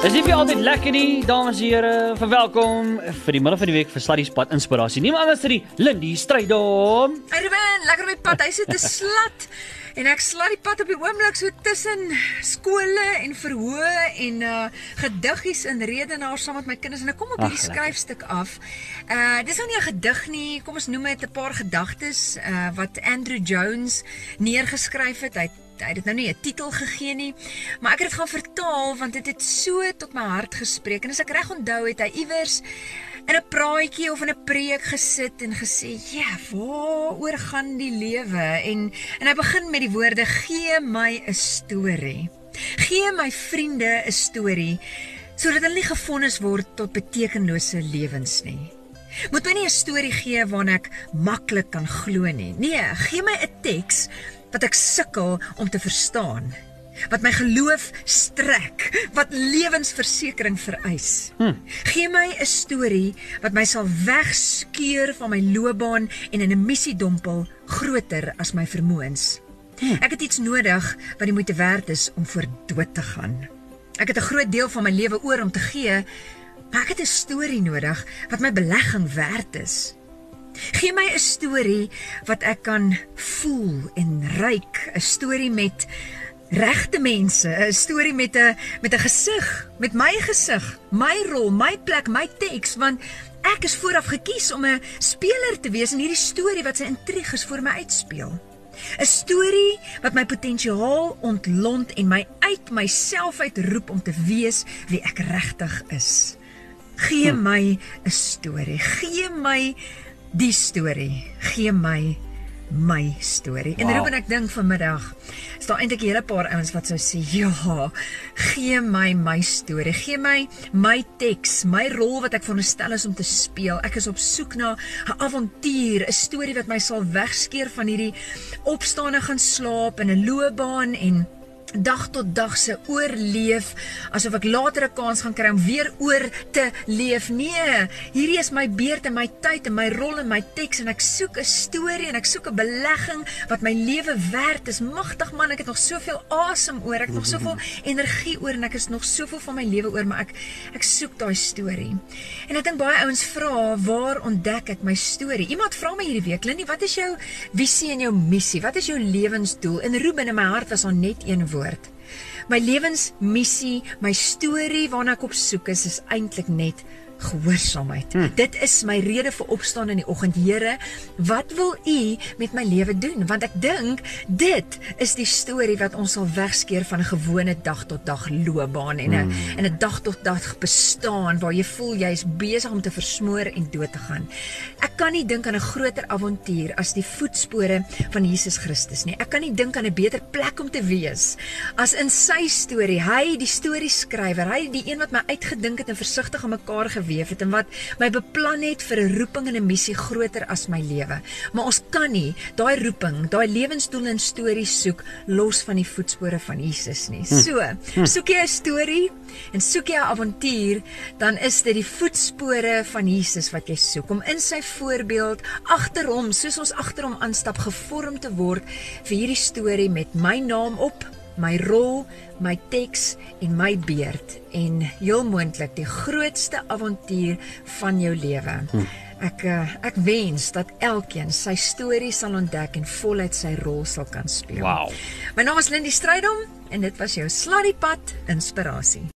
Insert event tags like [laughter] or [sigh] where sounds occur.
Is nie vir altyd lekker nie, dames en here. Verwelkom vir die middel van die week vir Sluddy Spot Inspirasie. Niemand anders as die Lindy Strydom. Hey Ruben, lekker op die pad. Hy sit te slat. En ek slat die pad op die oomblik so tussen skole en verhoë en uh gediggies in redenaars saam met my kinders en ek kom op hierdie skryfstuk af. Uh dis nou nie 'n gedig nie, kom ons noem dit 'n paar gedagtes uh wat Andrew Jones neergeskryf het. Hy hy het dit nou nie 'n titel gegee nie, maar ek het dit gaan vertaal want dit het, het so tot my hart gespreek en as ek reg onthou het hy iewers in 'n praatjie of in 'n preek gesit en gesê, "Ja, waaroor gaan die lewe?" En en hy begin met die woorde: "Gee my 'n storie. Gee my vriende 'n storie sodat hulle nie gefonnis word tot betekenlose lewens nie." Moet my nie 'n storie gee waarna ek maklik kan glo nie. Nee, gee my 'n teks wat ek sukkel om te verstaan wat my geloof strek, wat lewensversekering vereis. Hm. Gee my 'n storie wat my sal wegskeur van my loopbaan en in 'n missiedompel groter as my vermoëns. Hm. Ek het iets nodig wat die moeite werd is om voor dood te gaan. Ek het 'n groot deel van my lewe oor om te gee, maar ek het 'n storie nodig wat my belegging werd is. Gee my 'n storie wat ek kan voel en ruik, 'n storie met regte mense, 'n storie met 'n met 'n gesig, met my gesig, my rol, my plek, my teks want ek is vooraf gekies om 'n speler te wees in hierdie storie wat sy intriges vir my uitspeel. 'n Storie wat my potensiaal ontlont en my uit myself uitroep om te wees wie ek regtig is. Gee hm. my 'n storie. Gee my die storie. Gee my my storie. Wow. En Ruben ek dink vanmiddag is daar eintlik 'n hele paar ouens wat sou sê, "Ja, gee my my storie. Gee my my teks, my rol wat ek veronderstel is om te speel. Ek is op soek na 'n avontuur, 'n storie wat my sal wegskeer van hierdie opstaande gaan slaap in 'n loopbaan en dag tot dag se oorleef asof ek later 'n kans gaan kry om weer oor te leef. Nee, hierdie is my beurt en my tyd en my rol en my teks en ek soek 'n storie en ek soek 'n belegging wat my lewe werd is. Magtig man, ek het nog soveel asem oor, ek het nog soveel [laughs] energie oor en ek is nog soveel van my lewe oor, maar ek ek soek daai storie. En ek dink baie ouens vra, waar ontdek ek my storie? Iemand vra my hierdie week, Lindy, wat is jou visie en jou missie? Wat is jou lewensdoel? En Ruben in my hart was daar net een woord woord. My lewensmissie, my storie waarna ek op soek is, is eintlik net gehoorsaamheid. Hmm. Dit is my rede vir opstaan in die oggend. Here, wat wil U met my lewe doen? Want ek dink dit is die storie wat ons sal wegskeer van 'n gewone dag tot dag loopbaan en 'n hmm. en 'n dag tot dag bestaan waar jy voel jy's besig om te versmoor en dood te gaan. Ek kan nie dink aan 'n groter avontuur as die voetspore van Jesus Christus nie. Ek kan nie dink aan 'n beter plek om te wees as in sy storie. Hy, die storie skrywer, hy die een wat my uitgedink het en versigtig aan mekaar gewees geleef het en wat my beplan het vir 'n roeping en 'n missie groter as my lewe. Maar ons kan nie daai roeping, daai lewensdoel en storie soek los van die voetspore van Jesus nie. Hm. So, hm. soek jy 'n storie en soek jy 'n avontuur, dan is dit die voetspore van Jesus wat jy soek om in sy voorbeeld agter hom, soos ons agter hom aanstap, gevorm te word vir hierdie storie met my naam op my rol, my teks en my beurt en heel moontlik die grootste avontuur van jou lewe. Hm. Ek eh, ek wens dat elkeen sy storie sal ontdek en voluit sy rol sal kan speel. Wow. My naam is Lindy Strydom en dit was jou Sladdiepad inspirasie.